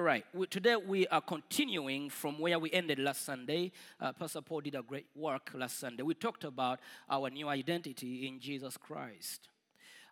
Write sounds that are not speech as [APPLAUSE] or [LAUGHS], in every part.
All right. We, today we are continuing from where we ended last Sunday. Uh, Pastor Paul did a great work last Sunday. We talked about our new identity in Jesus Christ.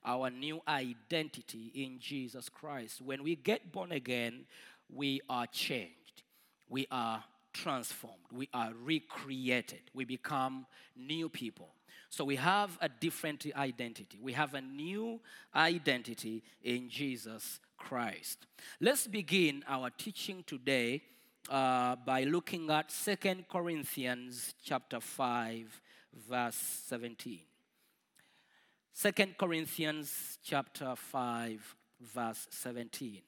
Our new identity in Jesus Christ. When we get born again, we are changed. We are transformed. We are recreated. We become new people. So we have a different identity. We have a new identity in Jesus Christ. Let's begin our teaching today uh, by looking at Second Corinthians chapter 5 verse 17. 2 Corinthians chapter 5 verse 17.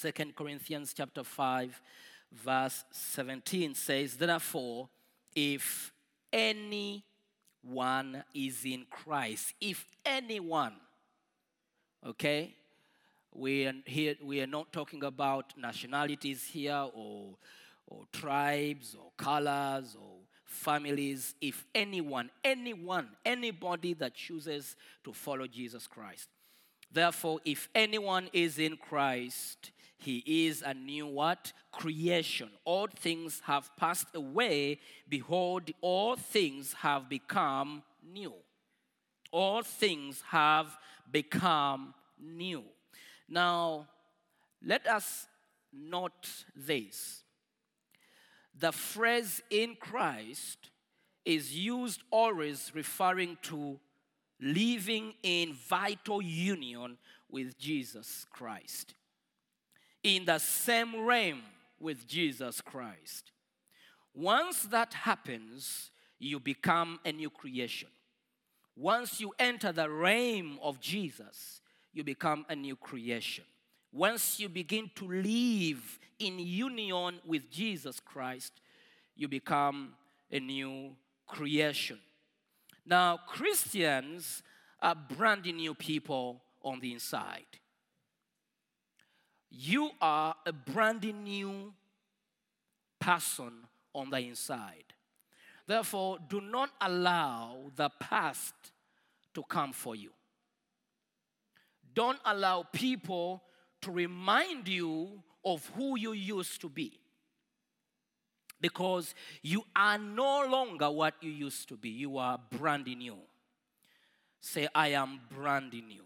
2 Corinthians chapter 5 verse 17 says therefore if anyone is in Christ if anyone okay? We are here we are not talking about nationalities here or or tribes or colors or families. If anyone anyone anybody that chooses to follow Jesus Christ. Therefore if anyone is in Christ he is a new what? Creation. All things have passed away. Behold all things have become new all things have become new. Now, let us note this. The phrase in Christ is used always referring to living in vital union with Jesus Christ, in the same realm with Jesus Christ. Once that happens, you become a new creation. Once you enter the realm of Jesus, you become a new creation. Once you begin to live in union with Jesus Christ, you become a new creation. Now, Christians are brand new people on the inside. You are a brand new person on the inside. Therefore, do not allow the past to come for you. Don't allow people to remind you of who you used to be. Because you are no longer what you used to be. You are brand new. Say, I am brand new.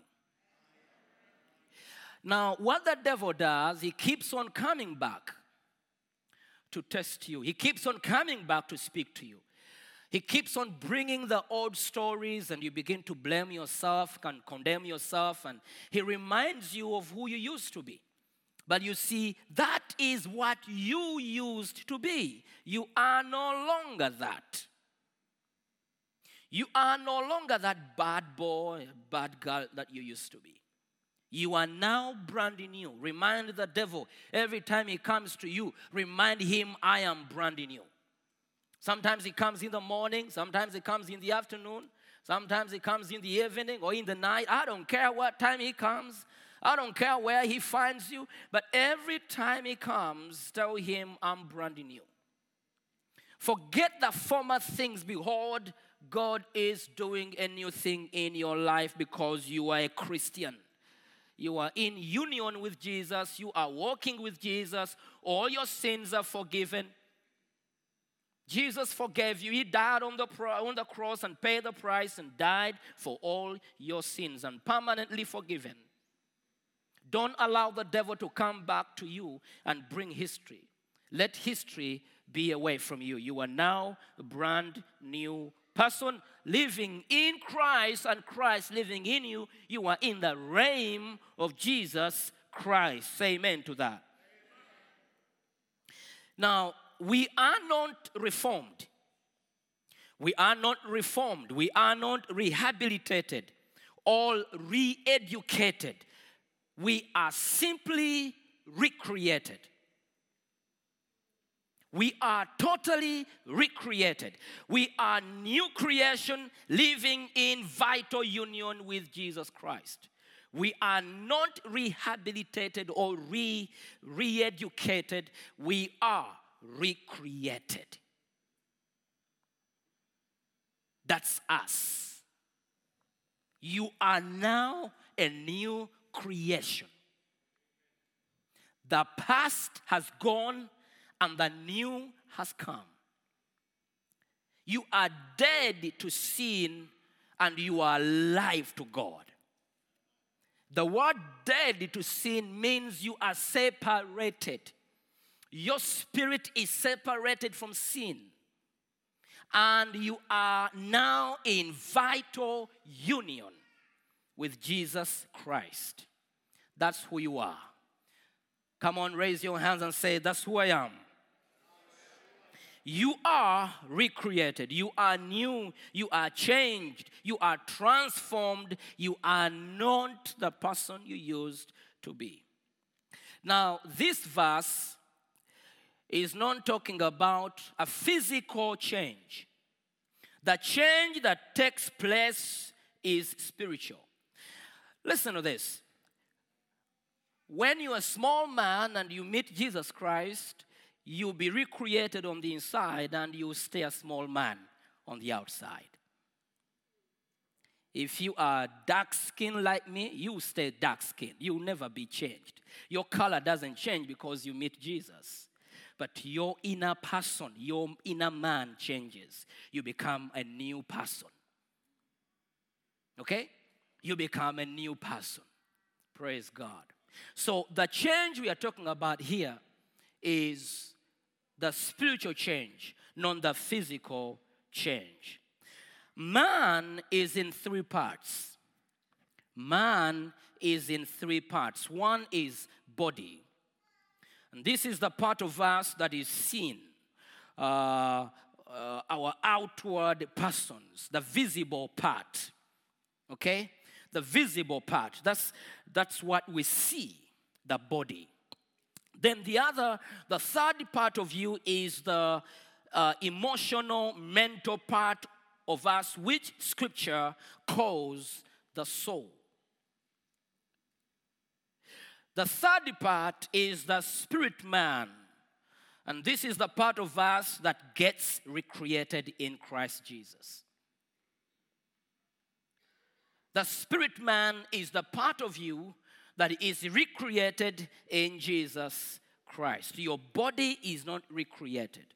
Now, what the devil does, he keeps on coming back to test you. He keeps on coming back to speak to you. He keeps on bringing the old stories, and you begin to blame yourself and condemn yourself, and he reminds you of who you used to be. But you see, that is what you used to be. You are no longer that. You are no longer that bad boy, bad girl that you used to be. You are now brand new. Remind the devil every time he comes to you, remind him, I am brand new. Sometimes it comes in the morning, sometimes it comes in the afternoon, sometimes it comes in the evening or in the night. I don't care what time he comes. I don't care where he finds you, but every time he comes, tell him, I'm brand new. Forget the former things. Behold, God is doing a new thing in your life because you are a Christian. You are in union with Jesus. You are walking with Jesus. All your sins are forgiven. Jesus forgave you. He died on the, on the cross and paid the price and died for all your sins and permanently forgiven. Don't allow the devil to come back to you and bring history. Let history be away from you. You are now a brand new person living in Christ and Christ living in you. You are in the realm of Jesus Christ. Say amen to that. Now, we are not reformed. We are not reformed. We are not rehabilitated. or re educated. We are simply recreated. We are totally recreated. We are new creation living in vital union with Jesus Christ. We are not rehabilitated or re educated. We are recreated. That's us. You are now a new creation. The past has gone and the new has come. You are dead to sin and you are alive to God. The word dead to sin means you are separated. Your spirit is separated from sin. And you are now in vital union with Jesus Christ. That's who you are. Come on, raise your hands and say, That's who I am. You are recreated. You are new. You are changed. You are transformed. You are not the person you used to be. Now, this verse is not talking about a physical change. The change that takes place is spiritual. Listen to this. When you're a small man and you meet Jesus Christ, you'll be recreated on the inside and you'll stay a small man on the outside. If you are dark skinned like me, you stay dark skinned. You'll never be changed. Your color doesn't change because you meet Jesus. But your inner person, your inner man changes. You become a new person. Okay? You become a new person. Praise God. So, the change we are talking about here is the spiritual change, not the physical change. Man is in three parts. Man is in three parts. One is body. And this is the part of us that is seen, uh, uh, our outward persons, the visible part. Okay? The visible part. That's, that's what we see, the body. Then the other, the third part of you is the uh, emotional, mental part of us, which scripture calls the soul. The third part is the spirit man. And this is the part of us that gets recreated in Christ Jesus. The spirit man is the part of you that is recreated in Jesus Christ. Your body is not recreated.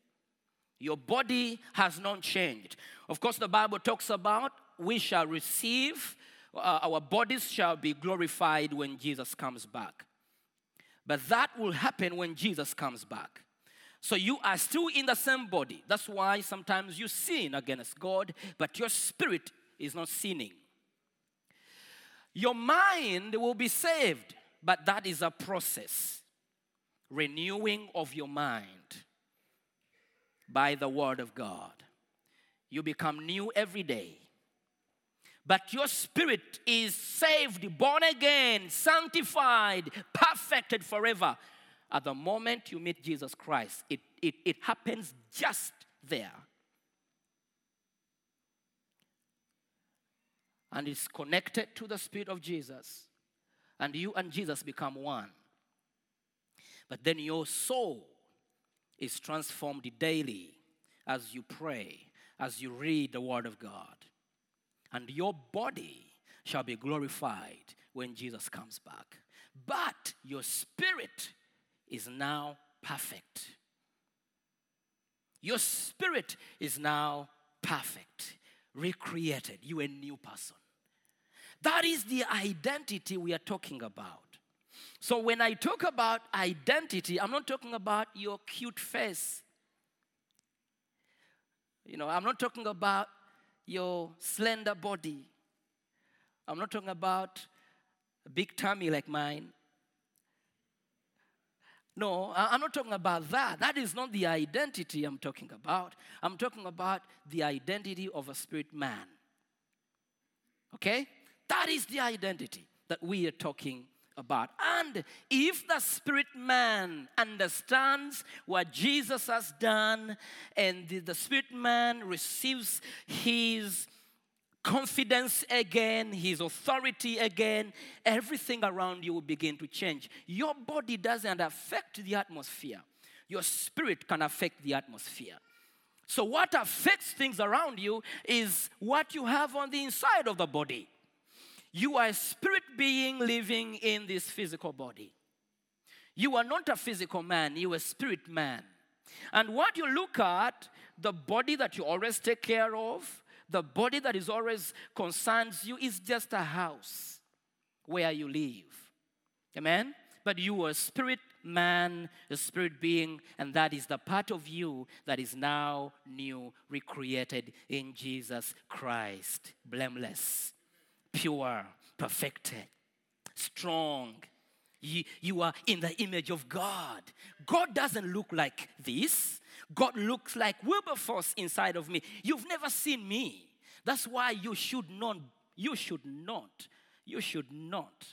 Your body has not changed. Of course, the Bible talks about we shall receive, uh, our bodies shall be glorified when Jesus comes back. But that will happen when Jesus comes back. So you are still in the same body. That's why sometimes you sin against God, but your spirit is not sinning. Your mind will be saved, but that is a process. Renewing of your mind by the Word of God. You become new every day. But your spirit is saved, born again, sanctified, perfected forever. At the moment you meet Jesus Christ, it, it, it happens just there. And it's connected to the Spirit of Jesus. And you and Jesus become one. But then your soul is transformed daily as you pray, as you read the Word of God. And your body shall be glorified when Jesus comes back. But your spirit is now perfect. Your spirit is now perfect, recreated. You a new person. That is the identity we are talking about. So when I talk about identity, I'm not talking about your cute face. You know, I'm not talking about your slender body. I'm not talking about a big tummy like mine. No, I'm not talking about that. That is not the identity I'm talking about. I'm talking about the identity of a spirit man. Okay? That is the identity that we are talking about. And if the spirit man understands what Jesus has done and the, the spirit man receives his confidence again, his authority again, everything around you will begin to change. Your body doesn't affect the atmosphere, your spirit can affect the atmosphere. So, what affects things around you is what you have on the inside of the body. You are a spirit being living in this physical body. You are not a physical man, you are a spirit man. And what you look at, the body that you always take care of, the body that is always concerns you, is just a house where you live. Amen? But you are a spirit man, a spirit being, and that is the part of you that is now new, recreated in Jesus Christ. Blameless, pure, perfected, strong. You, you are in the image of God. God doesn't look like this. God looks like Wilberforce inside of me. You've never seen me. That's why you should not, you should not, you should not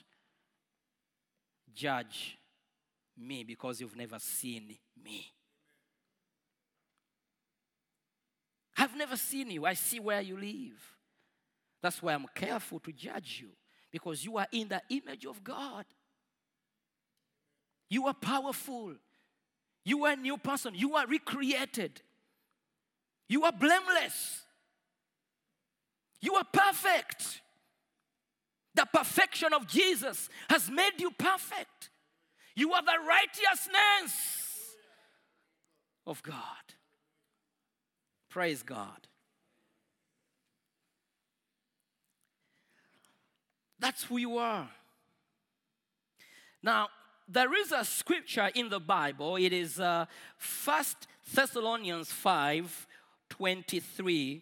judge me because you've never seen me. I've never seen you. I see where you live. That's why I'm careful to judge you because you are in the image of God. You are powerful. You are a new person. You are recreated. You are blameless. You are perfect. The perfection of Jesus has made you perfect. You are the righteousness of God. Praise God. That's who you are. Now, there is a scripture in the Bible. It is uh, 1 Thessalonians 5 23.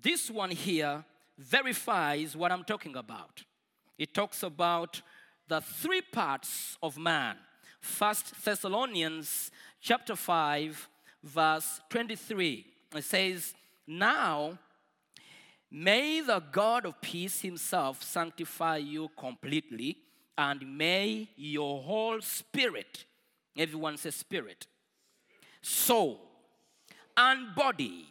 This one here verifies what I'm talking about. It talks about the three parts of man. 1 Thessalonians chapter 5 verse 23. It says, "Now may the God of peace himself sanctify you completely, and may your whole spirit, everyone says spirit, soul, and body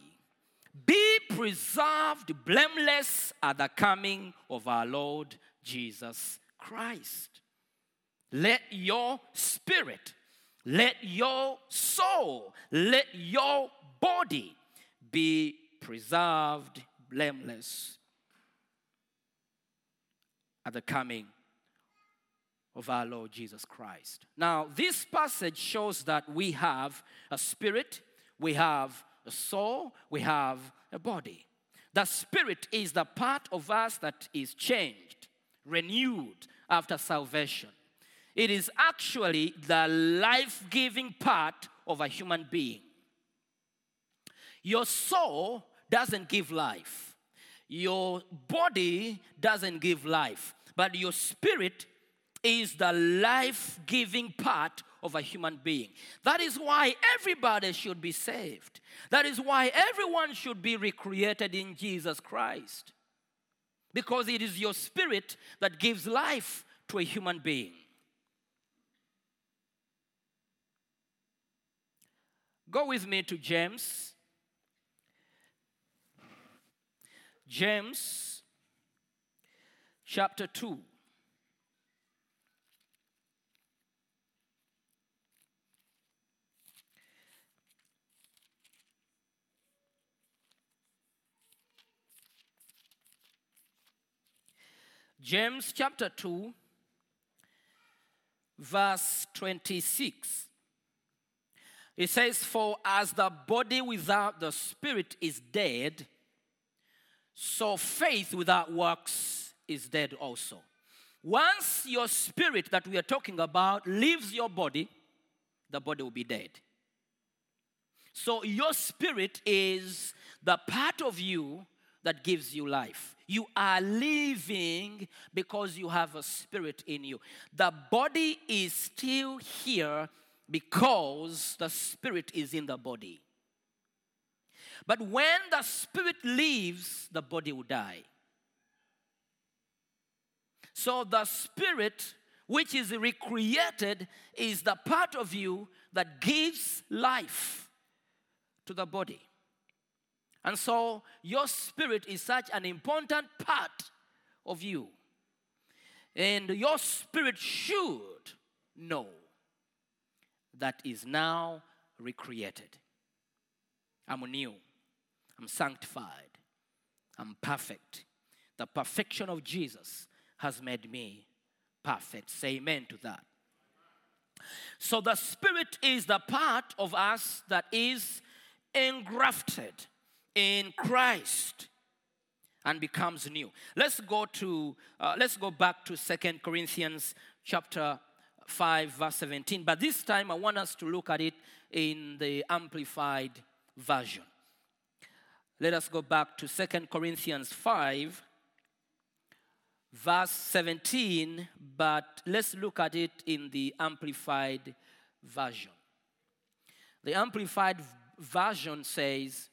be preserved blameless at the coming of our Lord Jesus Christ. Let your spirit, let your soul, let your body be preserved blameless at the coming of our Lord Jesus Christ. Now, this passage shows that we have a spirit, we have a soul, we have a body. The spirit is the part of us that is changed, renewed after salvation. It is actually the life giving part of a human being. Your soul doesn't give life, your body doesn't give life, but your spirit is the life giving part of a human being. That is why everybody should be saved. That is why everyone should be recreated in Jesus Christ. Because it is your spirit that gives life to a human being. Go with me to James. James chapter 2. James chapter 2, verse 26. It says, For as the body without the spirit is dead, so faith without works is dead also. Once your spirit that we are talking about leaves your body, the body will be dead. So your spirit is the part of you that gives you life. You are living because you have a spirit in you. The body is still here because the spirit is in the body. But when the spirit leaves, the body will die. So the spirit, which is recreated, is the part of you that gives life to the body. And so your spirit is such an important part of you. And your spirit should know that is now recreated. I'm new. I'm sanctified. I'm perfect. The perfection of Jesus has made me perfect. Say amen to that. So the Spirit is the part of us that is engrafted in Christ and becomes new. Let's go to uh, let's go back to Second Corinthians chapter 5 verse 17. But this time I want us to look at it in the amplified version. Let us go back to Second Corinthians 5 verse 17, but let's look at it in the amplified version. The amplified version says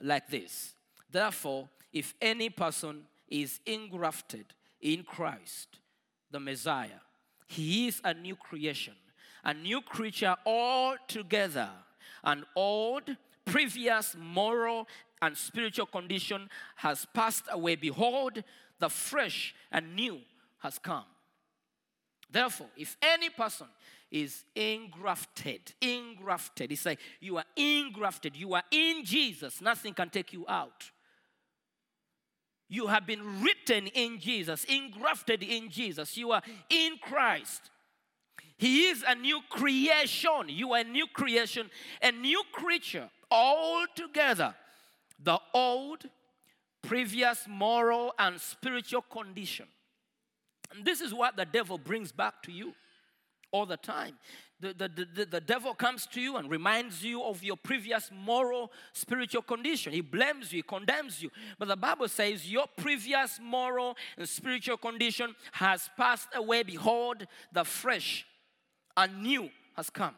like this Therefore, if any person is engrafted in Christ, the Messiah, he is a new creation, a new creature altogether. An old, previous moral and spiritual condition has passed away. Behold, the fresh and new has come. Therefore, if any person is engrafted, engrafted, it's like you are engrafted, you are in Jesus, nothing can take you out. You have been written in Jesus, engrafted in Jesus. You are in Christ. He is a new creation. You are a new creation, a new creature altogether. The old, previous moral and spiritual condition. And this is what the devil brings back to you all the time. The, the, the, the, devil comes to you and reminds you of your previous moral, spiritual condition. He blames you, he condemns you. But the Bible says your previous moral and spiritual condition has passed away. Behold, the fresh and new has come.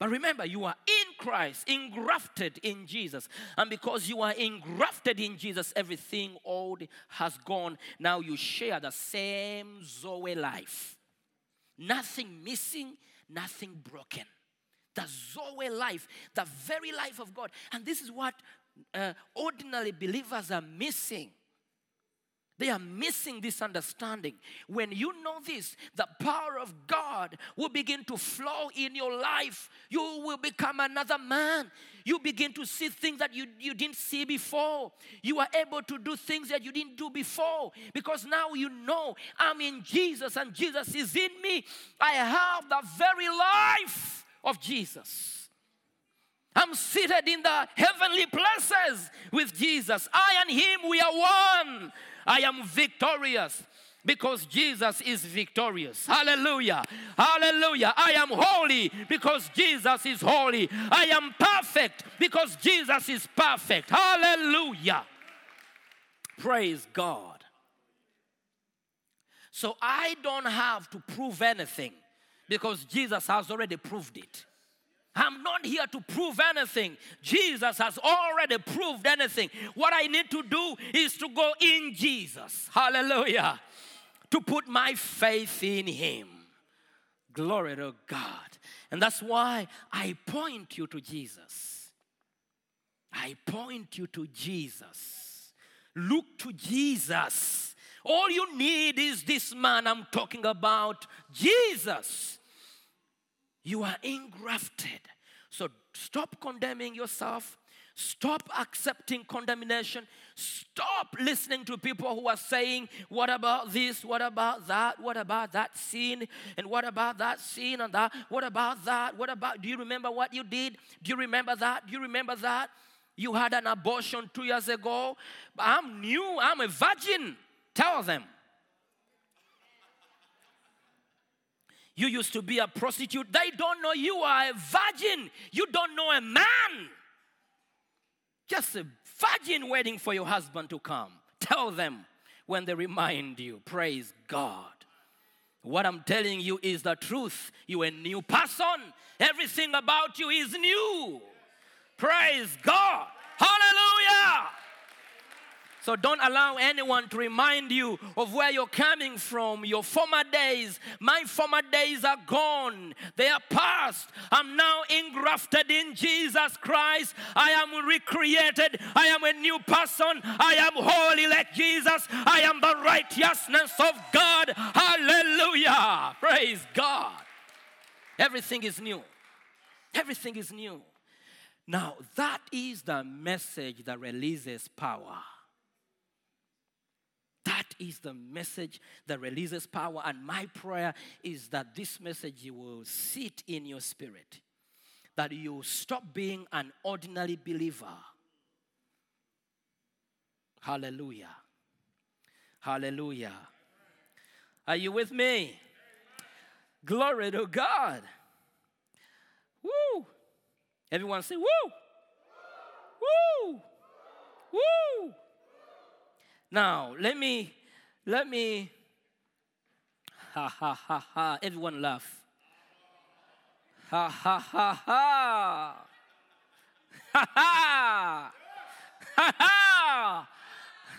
But remember, you are in Christ, engrafted in Jesus. And because you are engrafted in Jesus, everything old has gone. Now you share the same Zoe life. Nothing missing, nothing broken. The Zoe life, the very life of God. And this is what uh, ordinary believers are missing. They are missing this understanding. When you know this, the power of God will begin to flow in your life. You will become another man. You begin to see things that you, you didn't see before. You are able to do things that you didn't do before because now you know I'm in Jesus and Jesus is in me. I have the very life of Jesus. I'm seated in the heavenly places with Jesus. I and Him, we are one. I am victorious because Jesus is victorious. Hallelujah. Hallelujah. I am holy because Jesus is holy. I am perfect because Jesus is perfect. Hallelujah. Praise God. So I don't have to prove anything because Jesus has already proved it. I'm not here to prove anything. Jesus has already proved anything. What I need to do is to go in Jesus. Hallelujah. To put my faith in Him. Glory to God. And that's why I point you to Jesus. I point you to Jesus. Look to Jesus. All you need is this man I'm talking about, Jesus. You are engrafted. So stop condemning yourself. Stop accepting condemnation. Stop listening to people who are saying, What about this? What about that? What about that sin? And what about that sin and that? What about that? What about, do you remember what you did? Do you remember that? Do you remember that? You had an abortion two years ago. I'm new. I'm a virgin. Tell them. You used to be a prostitute. They don't know you are a virgin. You don't know a man. Just a virgin waiting for your husband to come. Tell them when they remind you. Praise God. What I'm telling you is the truth. You're a new person. Everything about you is new. Praise God. Hallelujah. So don't allow anyone to remind you of where you're coming from, your former days. My former days are gone, they are past. I'm now engrafted in Jesus Christ. I am recreated. I am a new person. I am holy like Jesus. I am the righteousness of God. Hallelujah. Praise God. Everything is new. Everything is new. Now, that is the message that releases power. Is the message that releases power. And my prayer is that this message will sit in your spirit, that you stop being an ordinary believer. Hallelujah. Hallelujah. Are you with me? Glory to God. Woo! Everyone say, woo! Woo! Woo! Now, let me, let me, ha ha ha ha. Everyone laugh. Ha ha ha ha. Ha ha. Ha ha.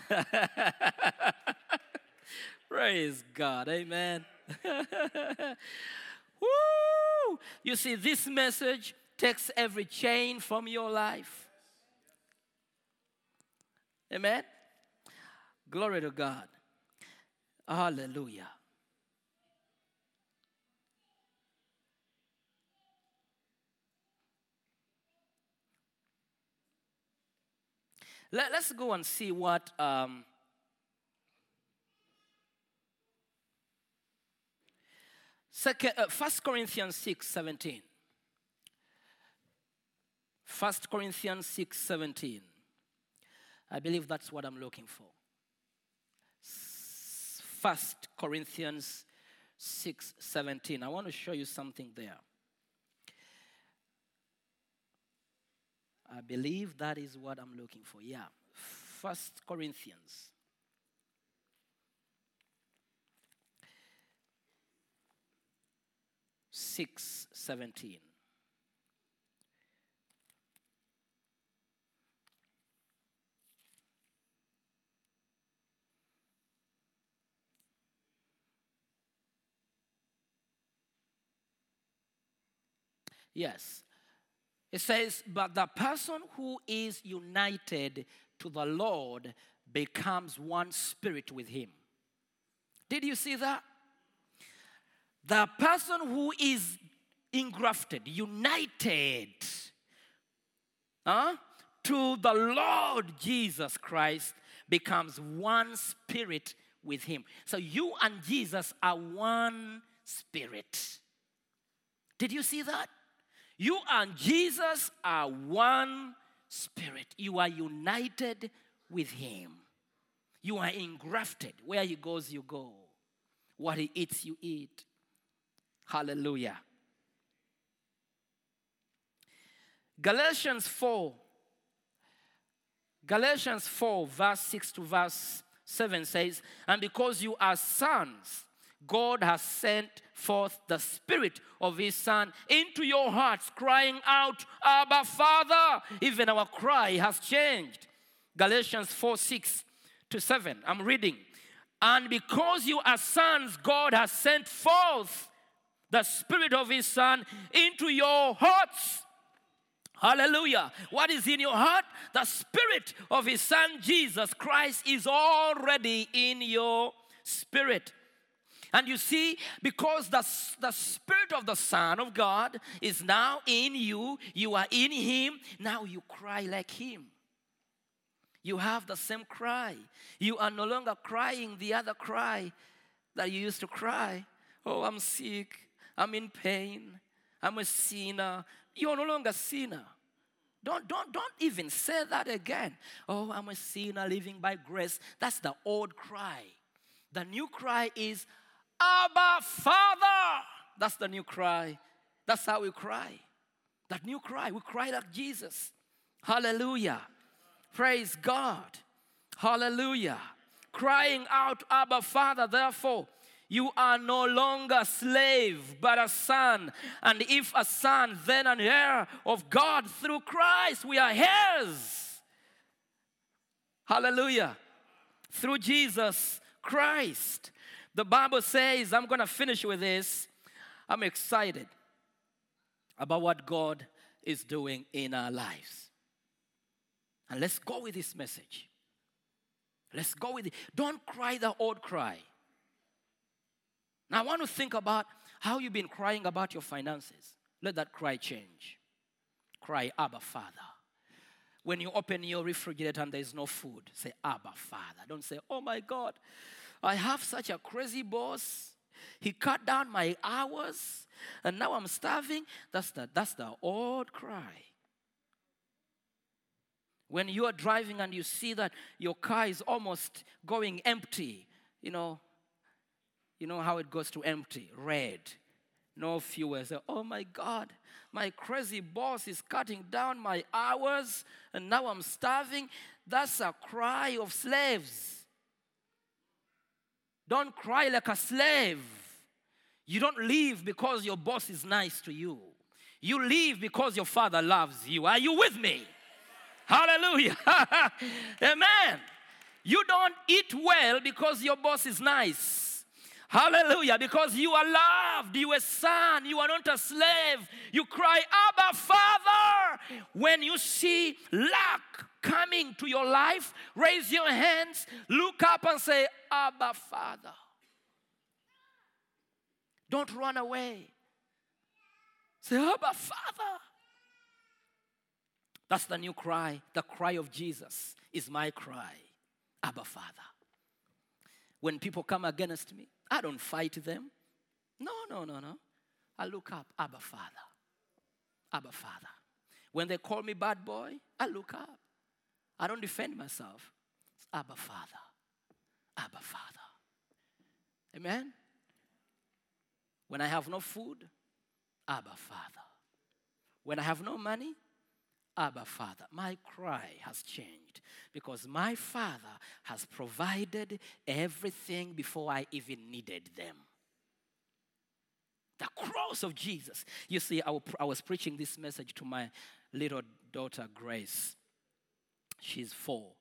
[LAUGHS] Praise God. Amen. [LAUGHS] Woo! You see, this message takes every chain from your life. Amen. Glory to God. Hallelujah. Let, us go and see what um, Second, uh, 1 Corinthians 6 17. 1 Corinthians 6 17. I believe that's what I'm looking for. 1 Corinthians 6 17. I want to show you something there. I believe that is what I'm looking for. Yeah. 1 Corinthians six seventeen. Yes. It says, but the person who is united to the Lord becomes one spirit with him. Did you see that? The person who is engrafted, united huh, to the Lord Jesus Christ becomes one spirit with him. So you and Jesus are one spirit. Did you see that? You and Jesus are one spirit. You are united with him. You are engrafted. Where he goes, you go. What he eats, you eat. Hallelujah. Galatians 4. Galatians 4, verse 6 to verse 7 says, And because you are sons, God has sent forth the Spirit of His Son into your hearts, crying out, Abba, Father. Even our cry has changed. Galatians 4 6 to 7. I'm reading. And because you are sons, God has sent forth the Spirit of His Son into your hearts. Hallelujah. What is in your heart? The Spirit of His Son Jesus Christ is already in your spirit. And you see, because the, the Spirit of the Son of God is now in you, you are in Him, now you cry like Him. You have the same cry. You are no longer crying the other cry that you used to cry. Oh, I'm sick. I'm in pain. I'm a sinner. You're no longer a sinner. Don't, don't, don't even say that again. Oh, I'm a sinner living by grace. That's the old cry. The new cry is, Abba, Father. That's the new cry. That's how we cry. That new cry. We cry like Jesus. Hallelujah. Praise God. Hallelujah. Crying out, Abba, Father, therefore, you are no longer a slave, but a son. And if a son, then an heir of God through Christ. We are heirs. Hallelujah. through Jesus Christ. The Bible says, I'm going to finish with this. I'm excited about what God is doing in our lives. And let's go with this message. Let's go with it. Don't cry the old cry. Now, I want to think about how you've been crying about your finances. Let that cry change. Cry, Abba, Father. When you open your refrigerator and there's no food, say, Abba, Father. Don't say, Oh my God, I have such a crazy boss. He cut down my hours and now I'm starving. That's the, that's the old cry. When you are driving and you see that your car is almost going empty, you know, you know how it goes to empty, red, no fuel. Say, oh my God, my crazy boss is cutting down my hours and now I'm starving. That's a cry of slaves. Don't cry like a slave. You don't leave because your boss is nice to you. You leave because your father loves you. Are you with me? Hallelujah. [LAUGHS] Amen. You don't eat well because your boss is nice. Hallelujah. Because you are loved. You are a son. You are not a slave. You cry, Abba, Father. When you see lack coming to your life, raise your hands, look up and say, Abba, Father. Don't run away. Say, Abba, Father. That's the new cry. The cry of Jesus is my cry. Abba, Father. When people come against me, I don't fight them. No, no, no, no. I look up, Abba, Father. Abba, Father. When they call me bad boy, I look up. I don't defend myself. It's Abba, Father. Abba, Father. Amen? When I have no food, Abba, Father. When I have no money, Abba, Father. My cry has changed because my Father has provided everything before I even needed them. The cross of Jesus. You see, I I was preaching this message to my little daughter, Grace. She's four.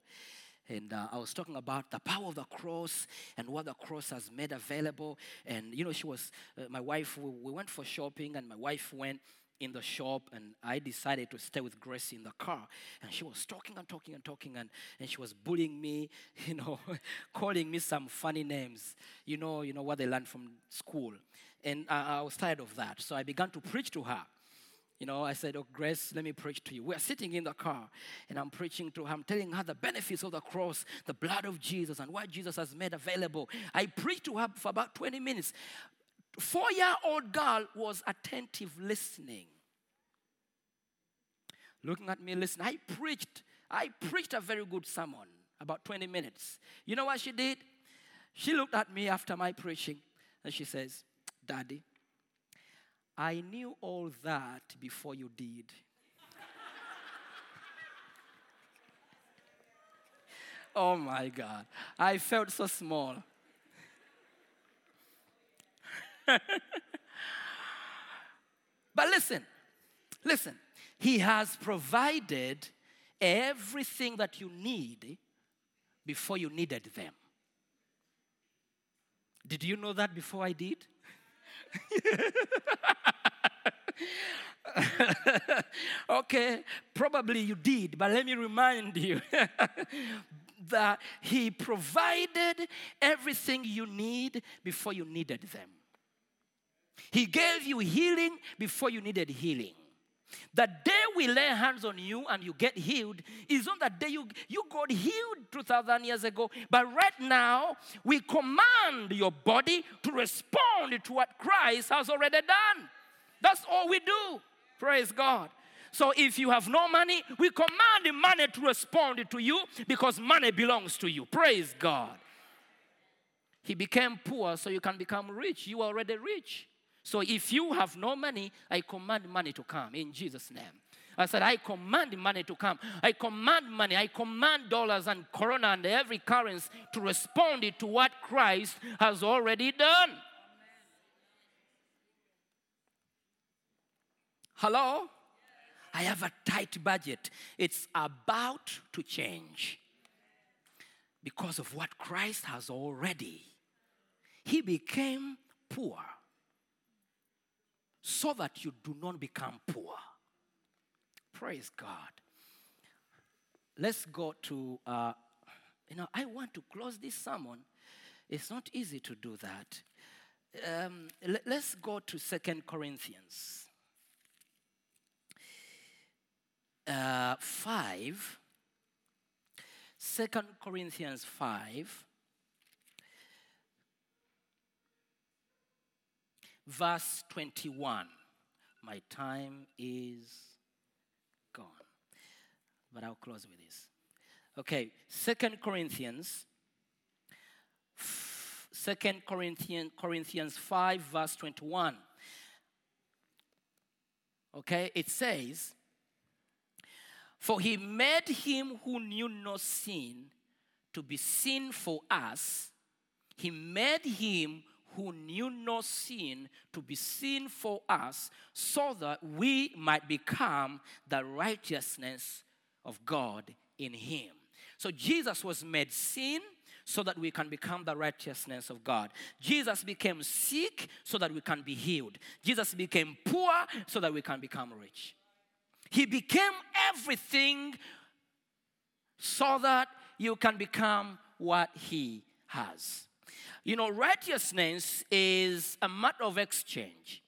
And uh, I was talking about the power of the cross and what the cross has made available. And, you know, she was, uh, my wife, we, we went for shopping, and my wife went in the shop, and I decided to stay with Grace in the car. And she was talking and talking and talking, and, and she was bullying me, [LAUGHS] you know, [LAUGHS] calling me some funny names, you know, you know, what they learned from school. And I, I was tired of that. So I began to preach to her. You know, I said, Oh, Grace, let me preach to you. We're sitting in the car and I'm preaching to her. I'm telling her the benefits of the cross, the blood of Jesus, and what Jesus has made available. I preached to her for about 20 minutes. Four year old girl was attentive listening. Looking at me, listen. I preached, I preached a very good sermon, about 20 minutes. You know what she did? She looked at me after my preaching and she says, Daddy, I knew all that before you did. oh my God. I felt so small. [LAUGHS] but listen, listen. He has provided everything that you need before you needed them. Did you know that before I did? [LAUGHS] okay, probably you did, but let me remind you [LAUGHS] that He provided everything you need before you needed them. He gave you healing before you needed healing. The day we lay hands on you and you get healed is on the day you, you got healed 2,000 years ago. But right now, we command your body to respond to what Christ has already done. That's all we do. Praise God. So if you have no money, we command the money to respond to you because money belongs to you. Praise God. He became poor so you can become rich. You are already rich. So if you have no money, I command money to come in Jesus' name. I said, I command money to come. I command money. I command dollars and corona and every currency to respond to what Christ has already done. Hello? I have a tight budget. It's about to change. because of what Christ has already. He became poor so that you do not become poor. Praise God. Let's go to, uh, you know, I want to close this sermon. It's not easy to do that. Um, le- let's go to Second Corinthians uh, 5. 2 Corinthians 5, verse 21. My time is gone. But I'll close with this. Okay, Second Corinthians, Second Corinthians, Corinthians 5, verse 21. Okay, it says, For he made him who knew no sin to be sin for us. He made him who knew no sin to be sin for us, so that we might become the righteousness of God in him. So Jesus was made sin so that we can become the righteousness of God. Jesus became sick so that we can be healed. Jesus became poor so that we can become rich. He became everything so that you can become what he has. You know, righteousness is a matter of exchange.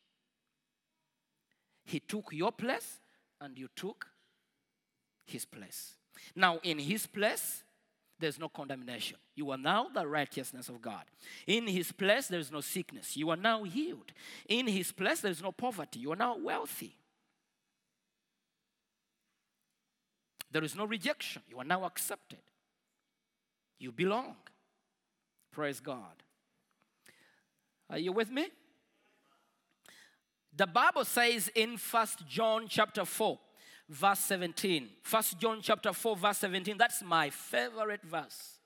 He took your place and you took his place. Now, in his place, there's no condemnation. You are now the righteousness of God. In his place, there's no sickness. You are now healed. In his place, there's no poverty. You are now wealthy. There is no rejection. You are now accepted. You belong. Praise God. Are you with me? The Bible says in First John chapter 4, verse 17. First John chapter 4, verse 17. That's my favorite verse.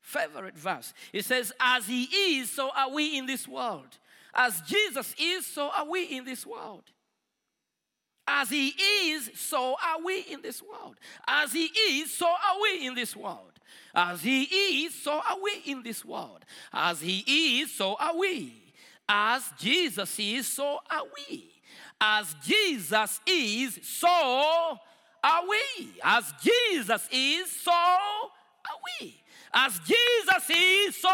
Favorite verse. It says, As he is, so are we in this world. As Jesus is, so are we in this world. As he is, so are we in this world. As he is, so are we in this world. As he is, so are we in this world. As he is, so are we. As Jesus is, so are we. As Jesus is, so are we. As Jesus is, so are we. As Jesus is, so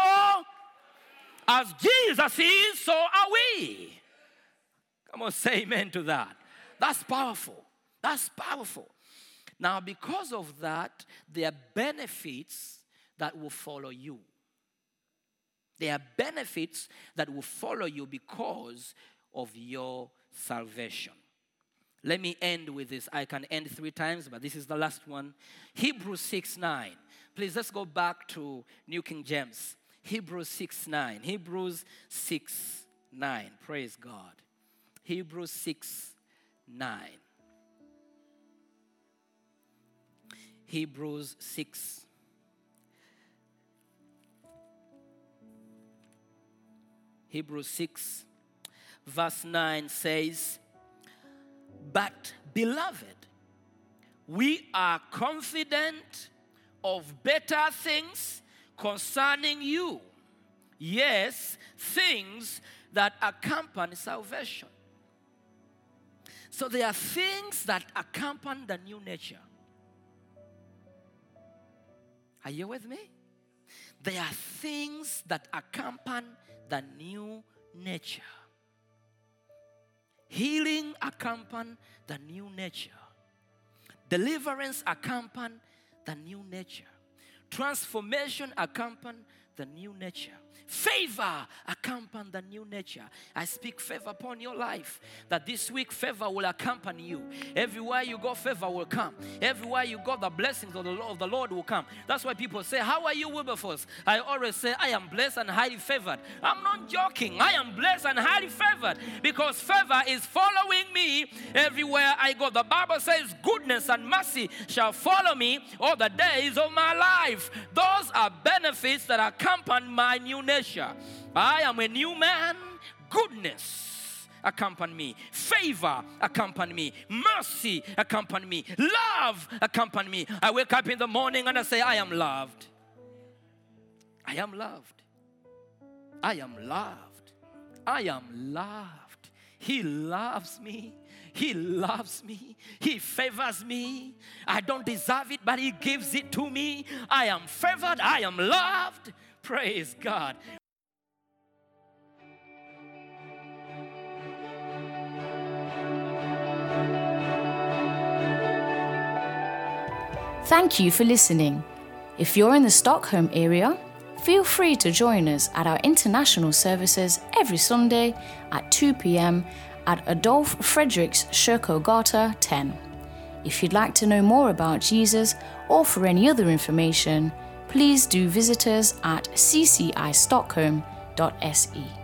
as Jesus is, so are we. Come on, say amen to that. That's powerful. That's powerful. Now, because of that, there are benefits that will follow you. There are benefits that will follow you because of your salvation. Let me end with this. I can end three times, but this is the last one. Hebrews 6 9. Please let's go back to New King James. Hebrews 6 9. Hebrews 6 9. Praise God. Hebrews 6 9. Hebrews 6 Hebrews 6 verse 9 says, But beloved, we are confident of better things concerning you. Yes, things that accompany salvation. So there are things that accompany the new nature. Are you with me? There are things that accompany the new nature. Healing accompany the new nature. Deliverance accompany the new nature. Transformation accompany the new nature. Favor accompany the new nature. I speak favor upon your life. That this week favor will accompany you. Everywhere you go, favor will come. Everywhere you go, the blessings of the Lord, of the Lord will come. That's why people say, How are you, Wilberforce? I always say, I am blessed and highly favored. I'm not joking. I am blessed and highly favored because favor is following me everywhere I go. The Bible says, Goodness and mercy shall follow me all the days of my life. Those are benefits that accompany my new nature. I am a new man. Goodness accompany me. Favor accompany me. Mercy accompany me. Love accompany me. I wake up in the morning and I say, I am loved. I am loved. I am loved. I am loved. He loves me. He loves me. He favors me. I don't deserve it, but He gives it to me. I am favored. I am loved. [LAUGHS] Praise God. Thank you for listening. If you're in the Stockholm area, feel free to join us at our international services every Sunday at 2 pm at Adolf Fredriks Kyrkogata 10. If you'd like to know more about Jesus or for any other information, please do visit us at ccistockholm.se.